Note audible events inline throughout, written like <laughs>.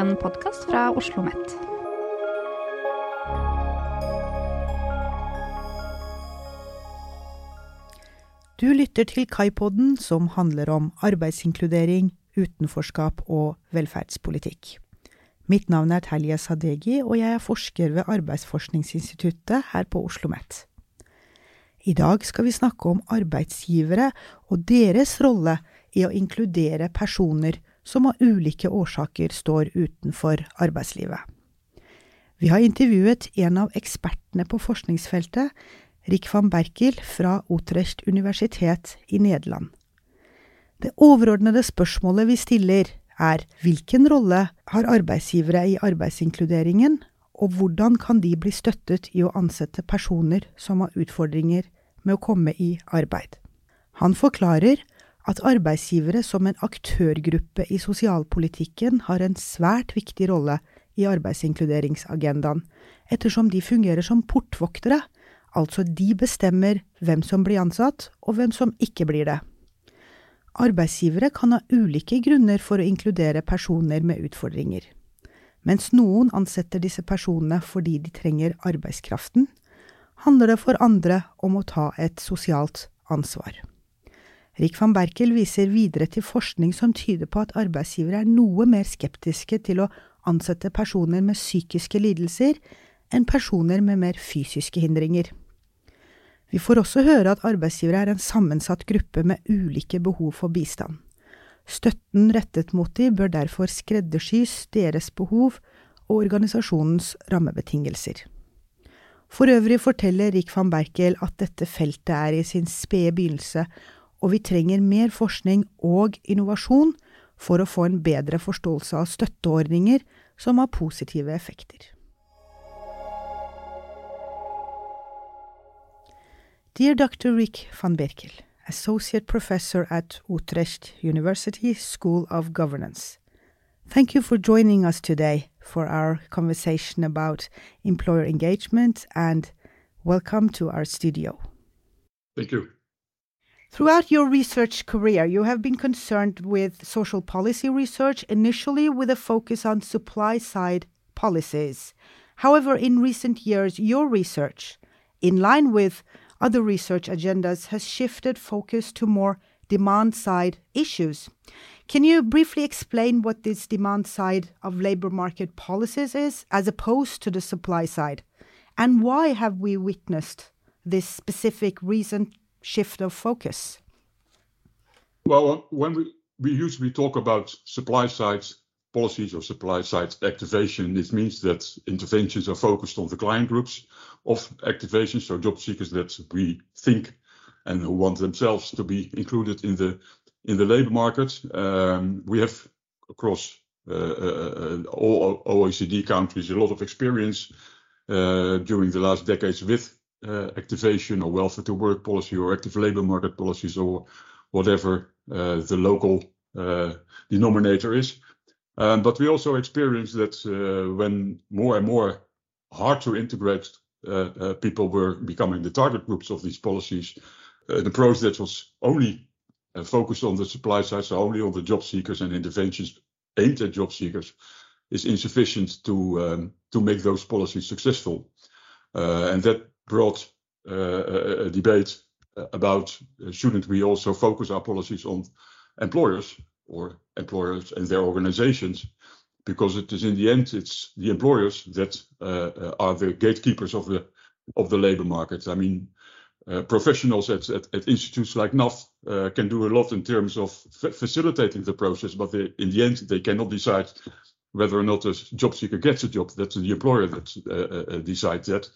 en podkast fra Oslo OsloMet. Du lytter til Kaipoden, som handler om arbeidsinkludering, utenforskap og velferdspolitikk. Mitt navn er Telje Sadegi, og jeg er forsker ved Arbeidsforskningsinstituttet her på Oslo OsloMet. I dag skal vi snakke om arbeidsgivere og deres rolle i å inkludere personer som av ulike årsaker står utenfor arbeidslivet. Vi har intervjuet en av ekspertene på forskningsfeltet, Rik van Berkel fra Utrecht universitet i Nederland. Det overordnede spørsmålet vi stiller, er hvilken rolle har arbeidsgivere i arbeidsinkluderingen, og hvordan kan de bli støttet i å ansette personer som har utfordringer med å komme i arbeid? Han forklarer at arbeidsgivere som en aktørgruppe i sosialpolitikken har en svært viktig rolle i arbeidsinkluderingsagendaen, ettersom de fungerer som portvoktere, altså de bestemmer hvem som blir ansatt og hvem som ikke blir det. Arbeidsgivere kan ha ulike grunner for å inkludere personer med utfordringer. Mens noen ansetter disse personene fordi de trenger arbeidskraften, handler det for andre om å ta et sosialt ansvar. Rik van Berkel viser videre til forskning som tyder på at arbeidsgivere er noe mer skeptiske til å ansette personer med psykiske lidelser enn personer med mer fysiske hindringer. Vi får også høre at arbeidsgivere er en sammensatt gruppe med ulike behov for bistand. Støtten rettet mot de bør derfor skreddersys deres behov og organisasjonens rammebetingelser. For øvrig forteller Rik van Berkel at dette feltet er i sin spede begynnelse, og vi trenger mer forskning og innovasjon for å få en bedre forståelse av støtteordninger som har positive effekter. Dear Dr. Rick van Berkel, Associate Professor at Utrecht University School of Governance. Thank you for joining us today for our conversation about employer engagement and welcome to our studio. Thank you. Throughout your research career, you have been concerned with social policy research, initially with a focus on supply side policies. However, in recent years, your research, in line with other research agendas, has shifted focus to more demand side issues. Can you briefly explain what this demand side of labor market policies is, as opposed to the supply side? And why have we witnessed this specific recent shift of focus? Well, when we, we usually talk about supply side policies or supply side activation, it means that interventions are focused on the client groups of activation, so job seekers that we think and who want themselves to be included in the in the labor market. Um, we have across uh, uh, uh all OECD countries a lot of experience uh, during the last decades with activation or welfare to work policy or active labor market policies or whatever uh, the local uh, denominator is. Um, but we also experience that when more and more hard to integrate people were becoming the target groups of these policies, an approach that was only focused on the supply side, so only on the job seekers and interventions aimed at job seekers, is insufficient to um, to make those policies successful. Uh, and that brought uh, a debate about uh, shouldn't we also focus our policies on employers or employers and their organizations because it is in the end it's the employers that uh, are the gatekeepers of the of the labor market. I mean, uh, professionals at, at, at, institutes like NAV uh, can do a lot in terms of facilitating the process, but they, in the end they cannot decide whether or not a job seeker gets a job. That's the employer that uh, decides that.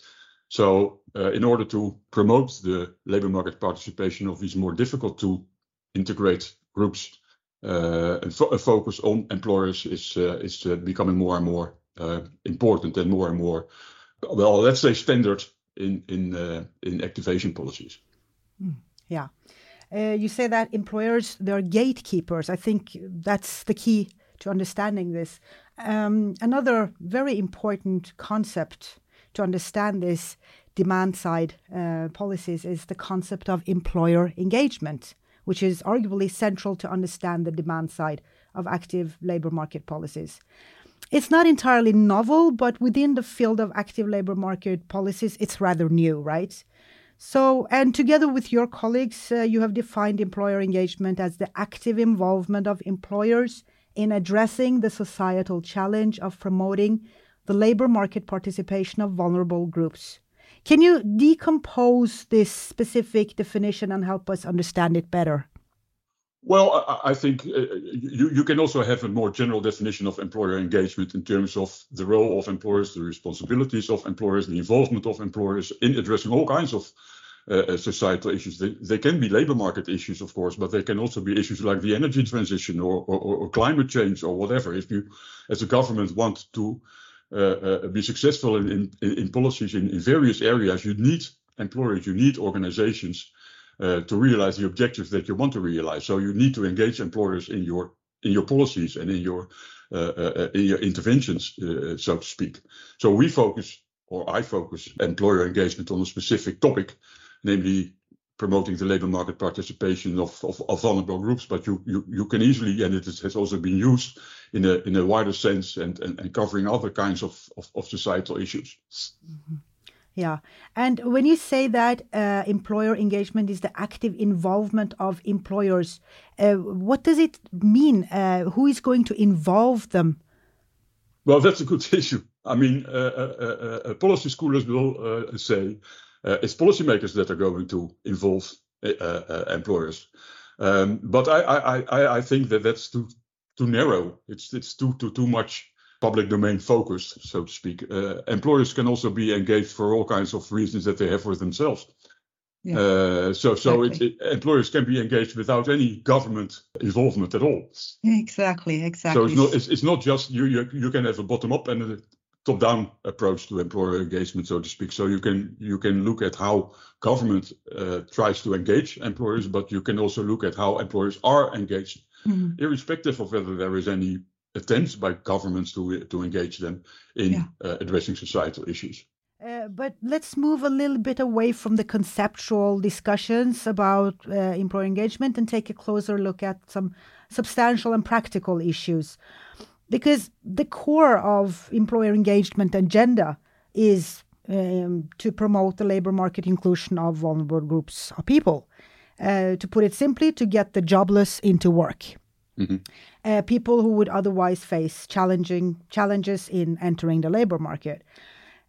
So, uh, in order to promote the labor market participation of these more difficult to integrate groups, uh, a focus on employers is uh, is becoming more and more important and more and more, well, let's say standard in in in activation policies. Mm, yeah. Uh, you say that employers they're gatekeepers. I think that's the key to understanding this. Um, another very important concept to understand this demand side uh, policies is the concept of employer engagement, which is arguably central to understand the demand side of active labor market policies. it's not entirely novel, but within the field of active labor market policies, it's rather new, right? So, and together with your colleagues, uh, you have defined employer engagement as the active involvement of employers in addressing the societal challenge of promoting the labor market participation of vulnerable groups. Can you decompose this specific definition and help us understand it better? Well, I, think uh, you, can also have a more general definition of employer engagement in terms of the role of employers, the responsibilities of employers, the involvement of employers in addressing all kinds of uh, uh societal issues. They, they, can be labor market issues, of course, but they can also be issues like the energy transition or, or, or climate change or whatever. If you, as a government, want to Uh, uh, be successful in, in, in policies in, in, various areas, you need employers, you need organizations uh, to realize the objectives that you want to realize. So you need to engage employers in your in your policies and in your uh, in your interventions, so to speak. So we focus, or I focus, employer engagement on a specific topic, namely promoting the labor market participation of, of, of, vulnerable groups, but you, you, you can easily, and it has also been used in a, in a wider sense and, and, and covering other kinds of, of, of societal issues. Mm-hmm. Yeah. And when you say that uh, employer engagement is the active involvement of employers, uh, what does it mean? Uh, who is going to involve them? Well, that's a good <laughs> issue. I mean, uh, uh, uh, policy scholars will say uh, it's policymakers that are going to involve uh, uh, employers. Um, but I, I, I, I think that that's too too narrow. It's it's too too too much public domain focused, so to speak. Uh, employers can also be engaged for all kinds of reasons that they have for themselves. Yeah. Uh, so so exactly. it, it, employers can be engaged without any government involvement at all. Exactly, exactly. So it's not it's, it's not just you you you can have a bottom up and a top-down approach to employer engagement, so to speak. So you can you can look at how government uh, tries to engage employers, but you can also look at how employers are engaged, mm-hmm. irrespective of whether there is any attempts by governments to to engage them in yeah. uh, addressing societal issues. Uh, but let's move a little bit away from the conceptual discussions about uh, employer engagement and take a closer look at some substantial and practical issues because the core of employer engagement agenda is um, to promote the labor market inclusion of vulnerable groups of people. Uh, to put it simply, to get the jobless into work. Mm-hmm. Uh, people who would otherwise face challenging challenges in entering the labor market.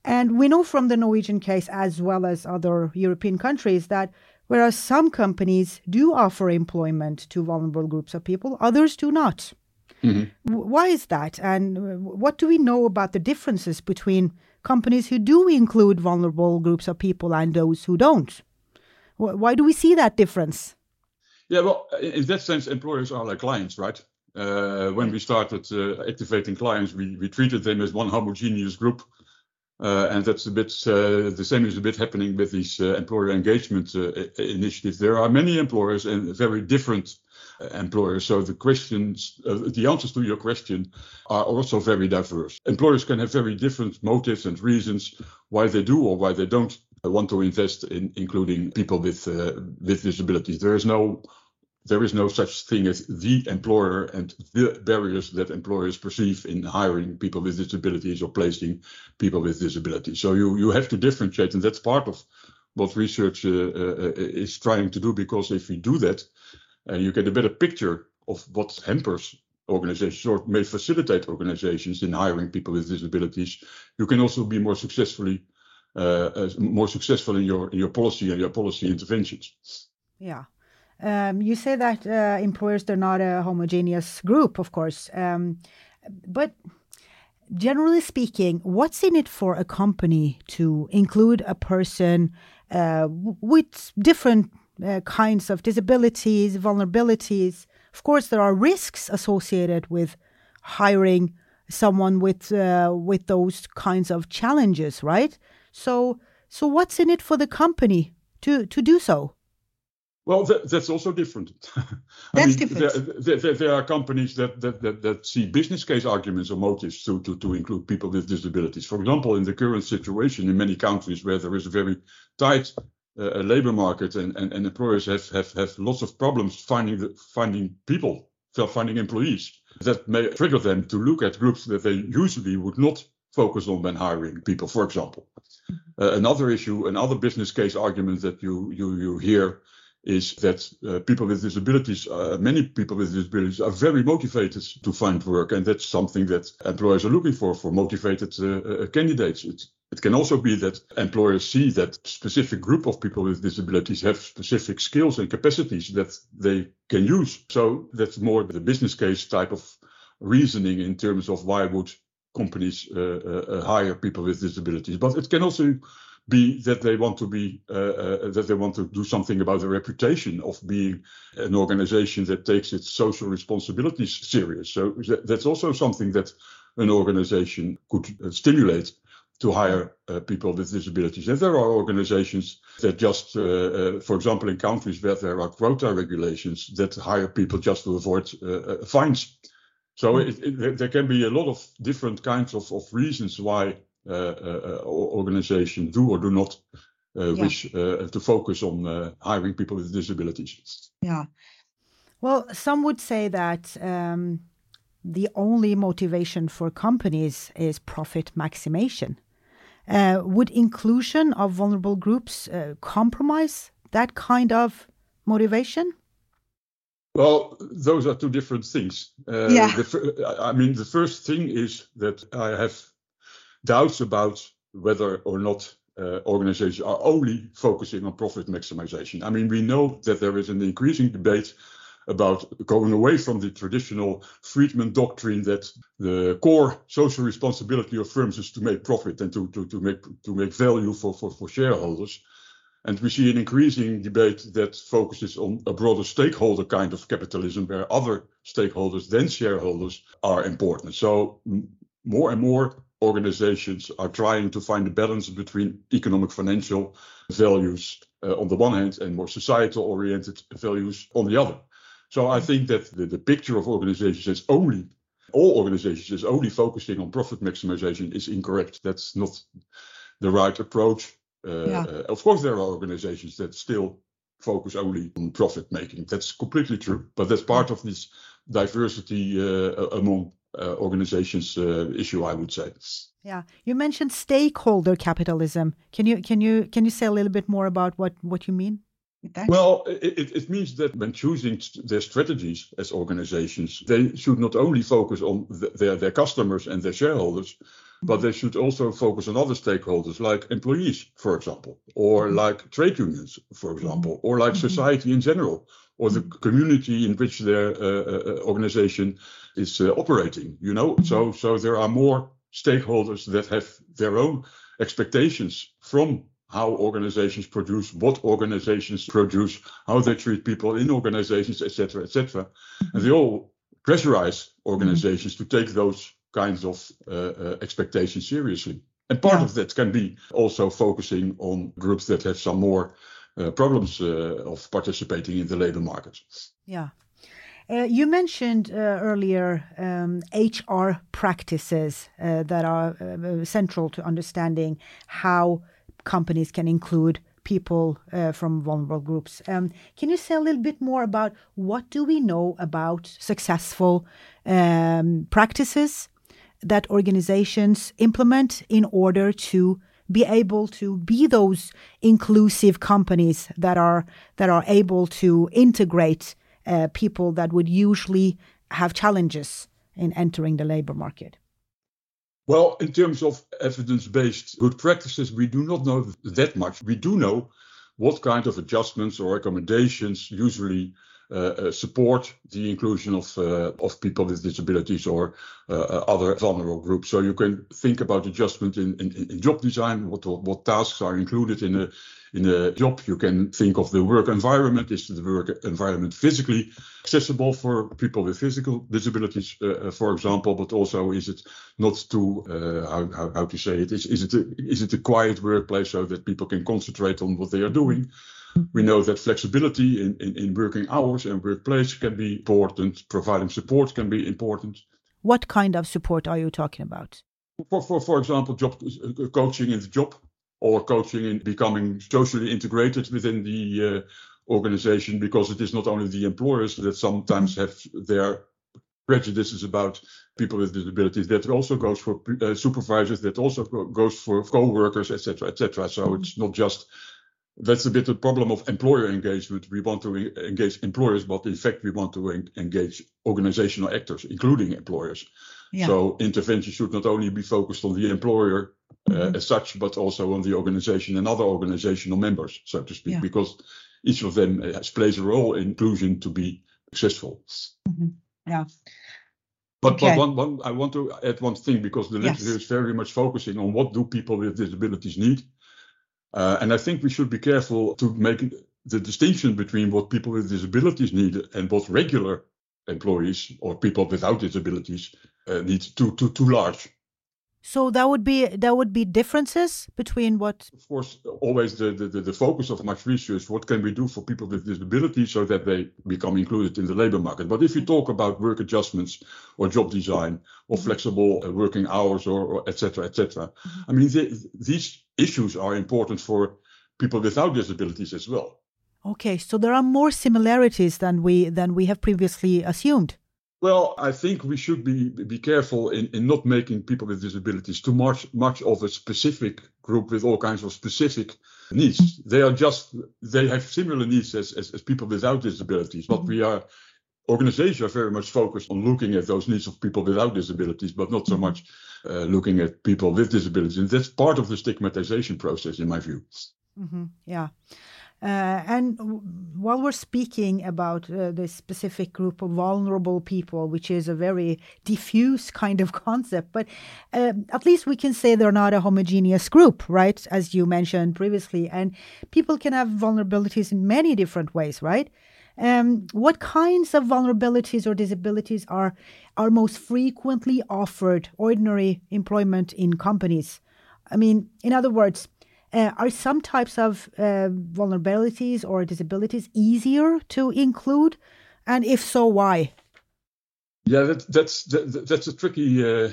And we know from the Norwegian case, as well as other European countries, that whereas some companies do offer employment to vulnerable groups of people, others do not. Mm-hmm. Why is that? And uh, what do we know about the differences between companies who do include vulnerable groups of people and those who don't? Why do we see that difference? Yeah, well, in that sense, employers are like clients, right? Uh, when we started uh, activating clients, we, we treated them as one homogeneous group. Uh, and that's a bit uh, the same is a bit happening with these uh, employer engagement initiatives. There are many employers and very different employers. So the questions, uh, the answers to your question are also very diverse. Employers can have very different motives and reasons why they do or why they don't want to invest in including people with uh, with disabilities. There is no there is no such thing as the employer and the barriers that employers perceive in hiring people with disabilities or placing people with disabilities. So you you have to differentiate, and that's part of what research uh, uh, is trying to do. Because if we do that, and you get a better picture of what hampers organizations or may facilitate organizations in hiring people with disabilities. You can also be more successfully uh, more successful in your in your policy and your policy interventions. Yeah. Um, you say that uh, employers they're not a homogeneous group, of course, um, but generally speaking, what's in it for a company to include a person uh, with different uh, kinds of disabilities, vulnerabilities. Of course, there are risks associated with hiring someone with uh, with those kinds of challenges, right? So, so what's in it for the company to to do so? Well, that, that's also different. <laughs> that's mean, different. There, there, there, are companies that, that, that, that see business case arguments or motives to, to, to include people with disabilities. For example, in the current situation in many countries where there is a very tight uh, labor market and, and, and employers have, have, have lots of problems finding finding people finding employees. That may trigger them to look at groups that they usually would not focus on when hiring people, for example. Uh, another issue, another business case argument that you you you hear is that uh, people with disabilities, uh, many people with disabilities, are very motivated to find work, and that's something that employers are looking for for motivated uh, uh candidates. It's, it can also be that employers see that specific group of people with disabilities have specific skills and capacities that they can use. So that's more the business case type of reasoning in terms of why would companies uh, uh, hire people with disabilities. But it can also be that they want to be uh, uh, that they want to do something about the reputation of being an organization that takes its social responsibilities serious. So that's also something that an organization could uh, stimulate to hire uh, people with disabilities. And there are organizations that just, uh, uh, for example, in countries where there are quota regulations that hire people just to avoid fines. So it, it, there can be a lot of different kinds of, of reasons why uh, uh, organizations do or do not uh, yeah. wish to focus on hiring people with disabilities. Yeah. Well, some would say that um, the only motivation for companies is profit maximization. Uh, would inclusion of vulnerable groups uh, compromise that kind of motivation? Well, those are two different things. Uh, yeah. The, I mean, the first thing is that I have doubts about whether or not uh, organizations are only focusing on profit maximization. I mean, we know that there is an increasing debate about going away from the traditional Friedman doctrine that the core social responsibility of firms is to make profit and to, to, to make to make value for, for, for shareholders. And we see an increasing debate that focuses on a broader stakeholder kind of capitalism where other stakeholders than shareholders are important. So more and more organizations are trying to find a balance between economic financial values uh, on the one hand and more societal oriented values on the other. So I think that the, the picture of organizations as only all organizations is only focusing on profit maximization is incorrect. That's not the right approach. Uh, yeah. uh, of course, there are organizations that still focus only on profit making. That's completely true, but that's part of this diversity uh, among uh, organizations uh, issue, I would say. Yeah, you mentioned stakeholder capitalism. Can you can you can you say a little bit more about what what you mean? Well, it, it means that when choosing their strategies as organizations, they should not only focus on the, their, their customers and their shareholders, but they should also focus on other stakeholders like employees, for example, or mm-hmm. like trade unions, for example, or like mm-hmm. society in general, or the mm-hmm. community in which their uh, uh, uh, organization is uh, operating. You know, so so there are more stakeholders that have their own expectations from how organizations produce, what organizations produce, how they treat people in organizations, etc., etc. And they all pressurize organizations mm-hmm. to take those kinds of uh, uh, expectations seriously. And part yeah. of that can be also focusing on groups that have some more uh, problems uh, of participating in the labor market. Yeah. Uh, you mentioned uh, earlier um, HR practices that are central to understanding how companies can include people from vulnerable groups. Um, can you say a little bit more about what do we know about successful um, practices that organizations implement in order to be able to be those inclusive companies that are that are able to integrate uh, people that would usually have challenges in entering the labor market? Well, in terms of evidence based good practices, we do not know that much. We do know what kind of adjustments or recommendations usually support the inclusion of uh, of people with disabilities or other vulnerable groups. So you can think about adjustment in, in, in job design, what what tasks are included in a in a job. You can think of the work environment. Is the work environment physically accessible for people with physical disabilities, uh, for example? But also, is it not too uh, how, how, how to say it? Is is it a, is it a quiet workplace so that people can concentrate on what they are doing? We know that flexibility in, in, in working hours and workplace can be important. Providing support can be important. What kind of support are you talking about? For, for, for example, job coaching in the job or coaching in becoming socially integrated within the uh, organization because it is not only the employers that sometimes have their prejudices about people with disabilities. That also goes for uh, supervisors. That also goes for co-workers, etc., etc. So mm-hmm. it's not just that's a bit the problem of employer engagement. We want to engage employers, but in fact, we want to en- engage organizational actors, including employers. Yeah. So intervention should not only be focused on the employer uh, mm-hmm. as such, but also on the organization and other organizational members, so to speak, yeah. because each of them has, plays a role in inclusion to be successful. Mm-hmm. Yeah. But, okay. but one, one, I want to add one thing because the literature yes. is very much focusing on what do people with disabilities need uh, and I think we should be careful to make the distinction between what people with disabilities need and what regular employees or people without disabilities uh, need too too too large. So that would be there would be differences between what. Of course, always the, the, the focus of much research. What can we do for people with disabilities so that they become included in the labor market? But if you talk about work adjustments or job design or mm-hmm. flexible uh, working hours or, or etc. etc. Mm-hmm. I mean, the, these issues are important for people without disabilities as well. Okay, so there are more similarities than we than we have previously assumed. Well, I think we should be be careful in, in not making people with disabilities too much much of a specific group with all kinds of specific needs. Mm-hmm. They are just they have similar needs as, as, as people without disabilities, but mm-hmm. we are organizations are very much focused on looking at those needs of people without disabilities, but not so mm-hmm. much uh, looking at people with disabilities. And that's part of the stigmatization process, in my view. Mm-hmm. Yeah. Uh, and while we're speaking about uh, this specific group of vulnerable people, which is a very diffuse kind of <laughs> concept, but uh, at least we can say they're not a homogeneous group, right? As you mentioned previously. And people can have vulnerabilities in many different ways, right? Um, what kinds of vulnerabilities or disabilities are are most frequently offered ordinary employment in companies? I mean, in other words, uh, are some types of uh, vulnerabilities or disabilities easier to include? And if so, why? Yeah, that, that's that, that's a tricky uh,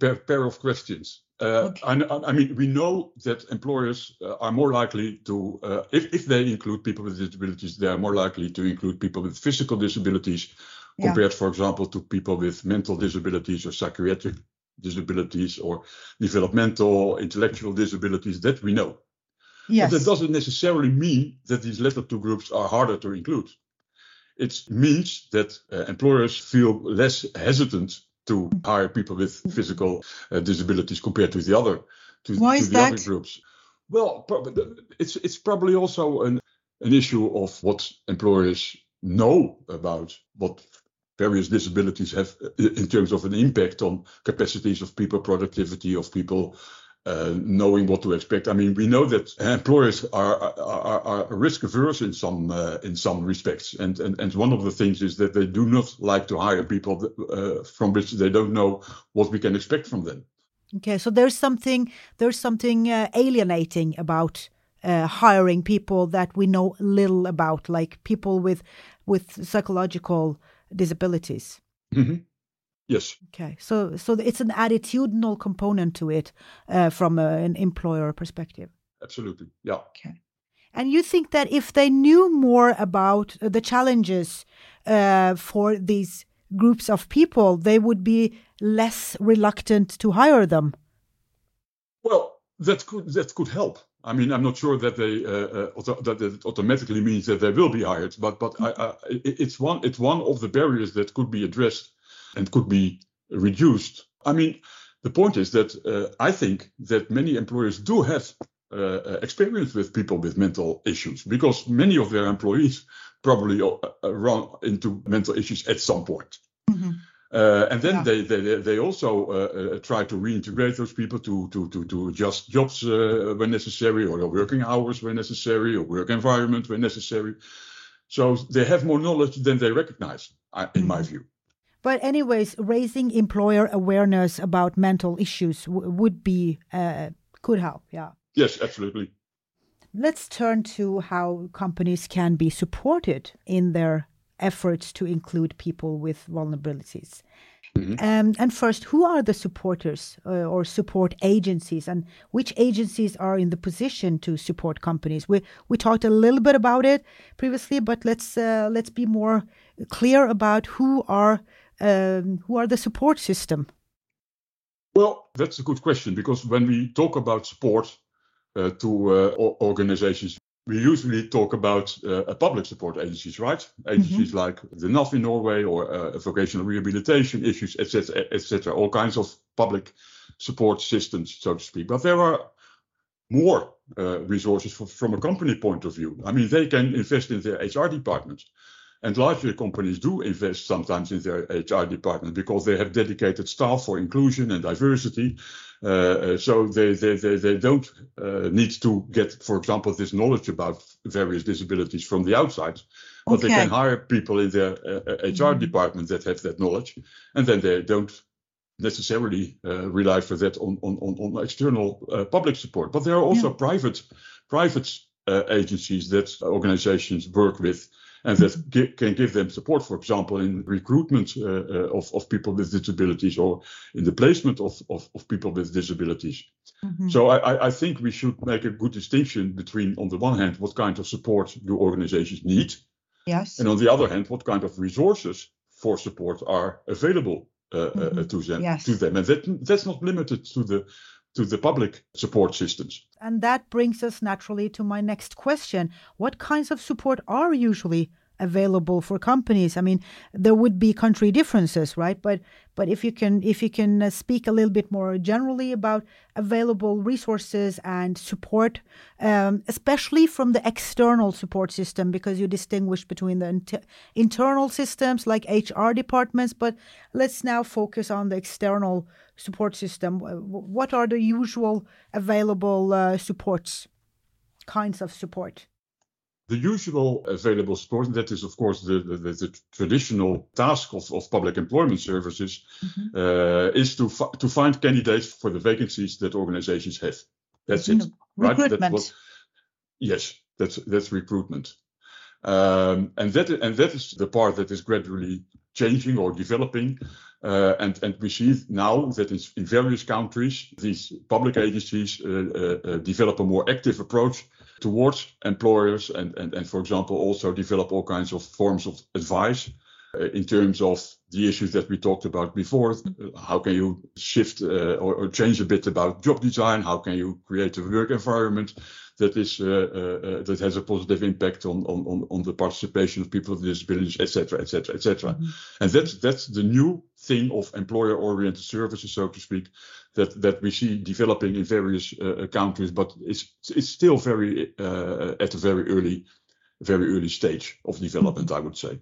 pair, pair of questions. Uh, okay. I, I, mean, we know that employers uh, are more likely to, uh, if, if they include people with disabilities, they are more likely to include people with physical disabilities yeah. compared, for example, to people with mental disabilities or psychiatric disabilities or developmental, intellectual disabilities that we know. Yes. But that doesn't necessarily mean that these latter two groups are harder to include. It means that uh, employers feel less hesitant to hire people with physical uh, disabilities compared to the other to, Why to is the that? other groups. Well, it's it's probably also an an issue of what employers know about what various disabilities have in terms of an impact on capacities of people, productivity of people, uh, knowing what to expect. I mean, we know that employers are are, are risk averse in some uh, in some respects, and, and and one of the things is that they do not like to hire people that, uh, from which they don't know what we can expect from them. Okay, so there's something there's something uh, alienating about uh, hiring people that we know little about, like people with with psychological disabilities. Mm-hmm. Yes. Okay. So so it's an attitudinal component to it uh, from a, an employer perspective. Absolutely. Yeah. Okay. And you think that if they knew more about uh, the challenges uh, for these groups of people, they would be less reluctant to hire them? Well, that could that could help. I mean, I'm not sure that they uh, uh, that it automatically means that they will be hired, but but I, I, it's one it's one of the barriers that could be addressed and could be reduced. I mean, the point is that uh, I think that many employers do have uh, uh experience with people with mental issues because many of their employees probably uh, run into mental issues at some point. Uh, and then yeah. they, they they also uh, try to reintegrate those people to to to, to adjust jobs when necessary, or working hours when necessary, or work environment when necessary. So they have more knowledge than they recognize, in mm-hmm. my view. But, anyways, raising employer awareness about mental issues w- would be, uh, could help. Yeah. Yes, absolutely. Let's turn to how companies can be supported in their efforts to include people with vulnerabilities. Mm-hmm. Um, and first, who are the supporters uh, or support agencies, and which agencies are in the position to support companies? We we talked a little bit about it previously, but let's uh, let's be more clear about who are um, who are the support system. Well, that's a good question because when we talk about support uh, to uh, organizations, we usually talk about uh, public support agencies, right? Agencies mm-hmm. like the NAV in Norway or uh, vocational rehabilitation issues, etc., etc. All kinds of public support systems, so to speak. But there are more uh, resources for, from a company point of view. I mean, they can invest in their HR departments. And larger companies do invest sometimes in their HR department because they have dedicated staff for inclusion and diversity. Uh, uh, so they, they, they, they don't uh, need to get, for example, this knowledge about various disabilities from the outside, but okay. they can hire people in their uh, HR mm-hmm. department that have that knowledge, and then they don't necessarily uh, rely for that on, on, on, external uh, public support. But there are also yeah. private private agencies that organizations work with and that can give them support, for example, in recruitment uh, uh, of, of people with disabilities or in the placement of, of, of people with disabilities. Mm-hmm. So I, I think we should make a good distinction between, on the one hand, what kind of support do organizations need, yes, and on the other hand, what kind of resources for support are available uh, uh mm-hmm. uh, to them. Yes. To them, and that that's not limited to the to the public support systems. And that brings us naturally to my next question. What kinds of support are usually available for companies i mean there would be country differences right but but if you can if you can uh, speak a little bit more generally about available resources and support um, especially from the external support system because you distinguish between the inter- internal systems like hr departments but let's now focus on the external support system what are the usual available uh, supports kinds of support the usual available support, and that is, of course, the, the, the traditional task of, of public employment services, mm-hmm. uh, is to, fi- to find candidates for the vacancies that organizations have. That's it, right? Recruitment. That yes, that's that's recruitment, um, and that and that is the part that is gradually changing or developing. Uh, and, and we see now that in, in various countries, these public agencies uh, uh, uh develop a more active approach towards employers and, and, and for example, also develop all kinds of forms of advice in terms of the issues that we talked about before. How can you shift uh, or, or, change a bit about job design? How can you create a work environment that is uh, uh, uh that has a positive impact on, on, on the participation of people with disabilities, etc., etc., etc. And that's that's the new thing of employer-oriented services, so to speak, that that we see developing in various uh, countries, but it's it's still very uh, at a very early very early stage of development, I would say.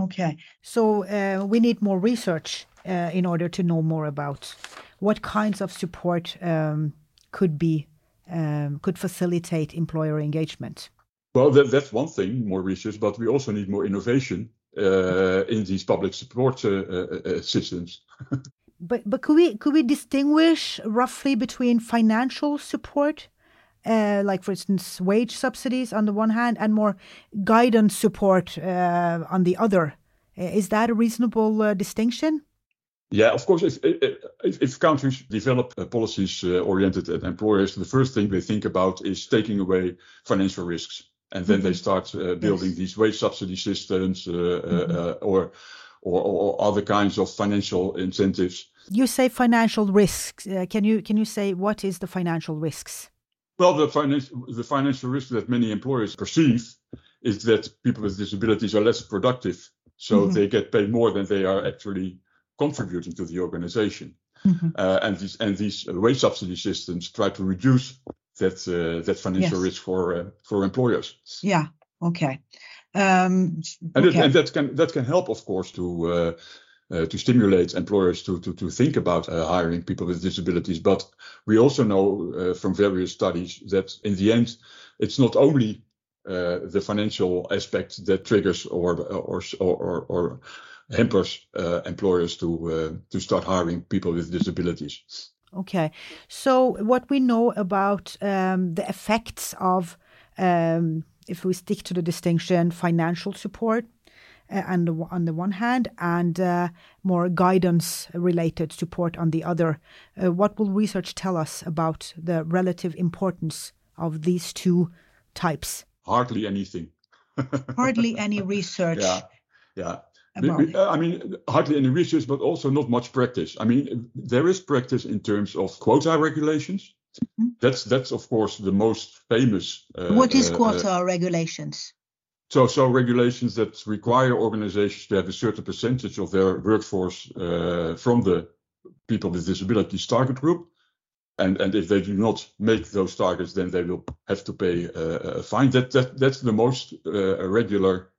Okay, so uh, we need more research uh, in order to know more about what kinds of support um, could be um, could facilitate employer engagement. Well, that, that's one thing, more research, but we also need more innovation uh, in these public support uh, uh, uh, systems. <laughs> but but could we could we distinguish roughly between financial support uh, like for instance wage subsidies on the one hand and more guidance support uh, on the other is that a reasonable uh, distinction yeah, of course. If if, if countries develop uh, policies uh, oriented at employers, the first thing they think about is taking away financial risks, and then mm-hmm. they start uh, building yes. these wage subsidy systems mm-hmm. or, or, or other kinds of financial incentives. You say financial risks. can you can you say what is the financial risks? Well, the financial the financial risk that many employers perceive is that people with disabilities are less productive, so mm-hmm. they get paid more than they are actually contributing to the organization. Mm-hmm. Uh, and these and these wage subsidy systems try to reduce that uh, that financial yes. risk for uh, for employers. Yeah. Okay. Um, and, okay. It, and that can that can help, of course, to uh, uh, to stimulate employers to to to think about uh, hiring people with disabilities. But we also know from various studies that in the end, it's not only the financial aspect that triggers or or or, or, hampers uh, employers to uh, to start hiring people with disabilities. Okay, so what we know about um, the effects of, um, if we stick to the distinction, financial support uh, and on the one hand, and uh, more guidance related support on the other. Uh, what will research tell us about the relative importance of these two types? Hardly anything. <laughs> Hardly any research. Yeah, yeah. I mean, hardly any research, but also not much practice. I mean, there is practice in terms of quota regulations. Mm-hmm. That's that's of course the most famous. Uh, what is uh, quota uh, regulations? So, so regulations that require organizations to have a certain percentage of their workforce uh, from the people with disabilities target group, and and if they do not make those targets, then they will have to pay uh, a fine. That that that's the most uh, regular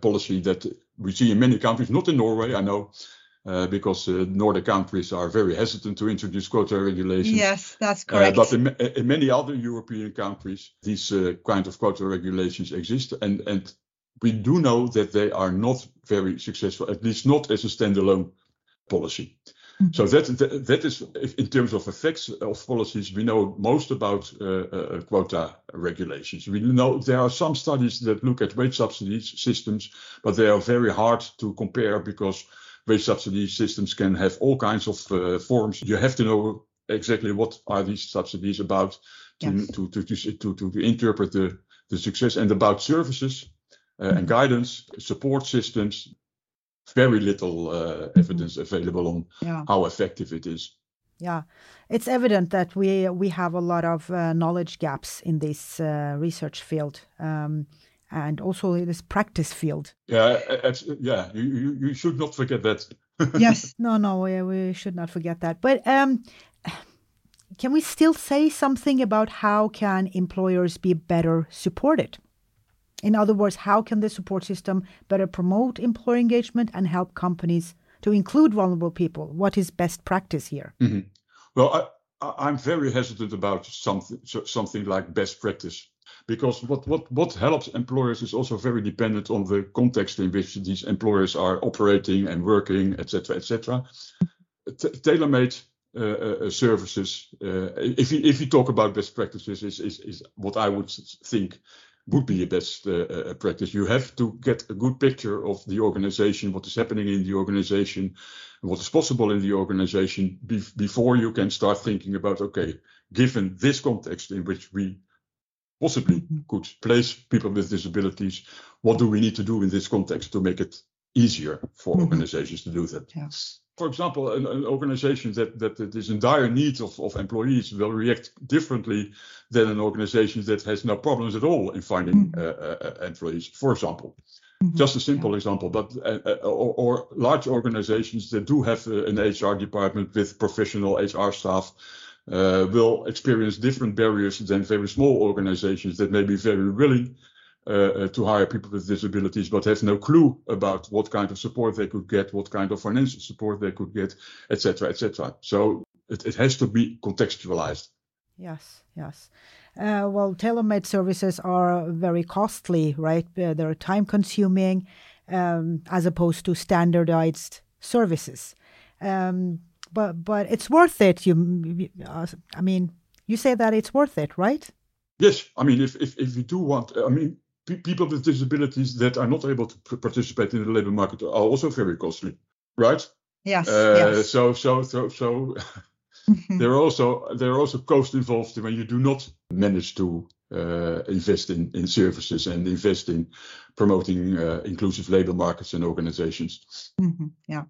policy that we see in many countries, not in Norway, I know, uh, because uh, Nordic countries are very hesitant to introduce quota regulations. Yes, that's uh, but in, in, many other European countries, these uh, kind of quota regulations exist, and and we do know that they are not very successful, at least not as a standalone policy. Mm-hmm. So that, that, that is in terms of effects of policies, we know most about uh, uh, quota regulations. We know there are some studies that look at wage subsidy systems, but they are very hard to compare because wage subsidy systems can have all kinds of uh, forms. You have to know exactly what are these subsidies about to yes. to, to, to, to, to interpret the, the success and about services uh, mm-hmm. and guidance, support systems very little uh, evidence available on yeah. how effective it is. Yeah, it's evident that we we have a lot of uh, knowledge gaps in this uh, research field. Um, and also in this practice field. Yeah, yeah, you, you, you should not forget that. <laughs> yes, no, no, we, we should not forget that. But um, can we still say something about how can employers be better supported? In other words, how can the support system better promote employer engagement and help companies to include vulnerable people? What is best practice here? Mm-hmm. Well, I, am very hesitant about something something like best practice because what, what, what helps employers is also very dependent on the context in which these employers are operating and working, etc., etc. Tailor-made uh, uh, services. Uh, if you if you talk about best practices, is, is is what I would think would be a best uh, uh, practice. You have to get a good picture of the organization, what is happening in the organization, what is possible in the organization be- before you can start thinking about, okay, given this context in which we possibly could place people with disabilities, what do we need to do in this context to make it easier for mm-hmm. organizations to do that? Yes for example, an, an organization that, that, that is in dire need of, of employees will react differently than an organization that has no problems at all in finding mm-hmm. uh, uh, employees, for example. Mm-hmm. Just a simple yeah. example, but uh, uh or, or, large organizations that do have uh, an HR department with professional HR staff uh, will experience different barriers than very small organizations that may be very willing uh, uh, to hire people with disabilities, but have no clue about what kind of support they could get, what kind of financial support they could get, etc., etc. So it, it has to be contextualized. Yes, yes. Uh, well, tailor-made services are very costly, right? Uh, they're time-consuming, um, as opposed to standardized services. Um, but but it's worth it. You, uh, I mean, you say that it's worth it, right? Yes, I mean, if if if you do want, I mean, people with disabilities that are not able to participate in the labor market are also very costly, right? Yes. Uh, yes. So so so so <laughs> there are also there are also costs involved when you do not manage to uh, invest in in services and invest in promoting uh, inclusive labor markets and organizations. Mm-hmm. Yeah.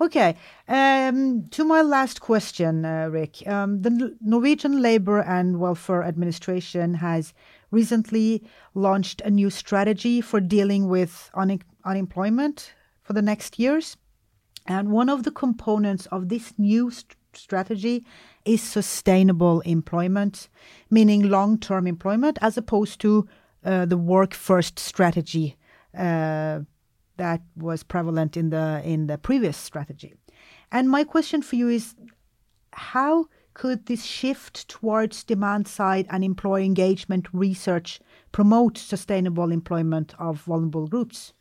Okay. Um, to my last question, uh, Rik, um, the Norwegian Labour and Welfare Administration has recently launched a new strategy for dealing with un- unemployment for the next years. And one of the components of this new st- strategy is sustainable employment, meaning long term employment, as opposed to uh, the work first strategy uh, that was prevalent in the in the previous strategy. And my question for you is how could this shift towards demand side and employee engagement research promote sustainable employment of vulnerable groups?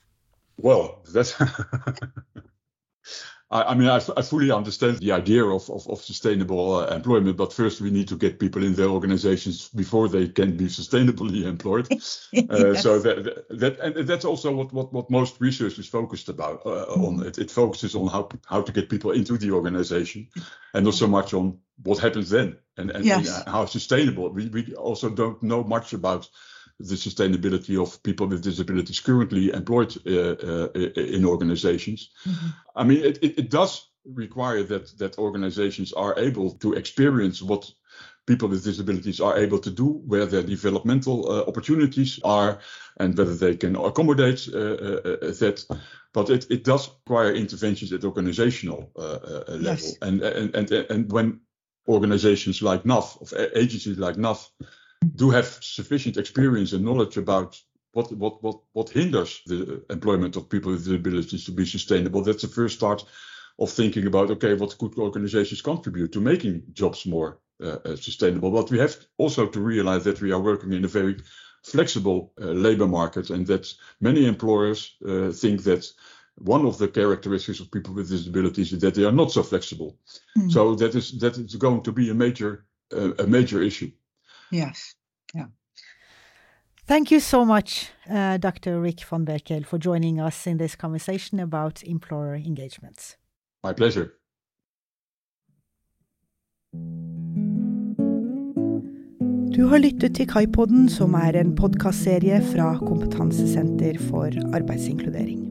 Well, that's <laughs> I, I mean, I, I, fully understand the idea of, of, of sustainable uh, employment, but first we need to get people in their organizations before they can be sustainably <laughs> employed. <laughs> yes. uh, so that, that and that's also what, what, what most research is focused about uh, mm. on. It, it focuses on how how to get people into the organization, and not so much on what happens then and, and, yes. and how sustainable. We we also don't know much about the sustainability of people with disabilities currently employed uh, uh, in organizations. Mm-hmm. I mean, it, it, it, does require that that organizations are able to experience what people with disabilities are able to do, where their developmental uh, opportunities are, and whether they can accommodate uh, uh, uh that. But it, it does require interventions at organizational level, yes. and, and and and when organizations like NAV, of agencies like NAV, do have sufficient experience and knowledge about what what what what hinders the employment of people with disabilities to be sustainable. That's the first start of thinking about okay, what could organizations contribute to making jobs more uh, uh, sustainable. But we have also to realize that we are working in a very flexible uh, labor market, and that many employers uh, think that one of the characteristics of people with disabilities is that they are not so flexible. Mm. So that is that is going to be a major uh, a major issue. Yes. Yeah. Thank you so much, uh, Dr. Rik van Berkel, for joining us in this conversation about employer engagements. My pleasure. Du har lyttet til Kaipodden, som er en podkastserie fra Kompetansesenter for arbeidsinkludering.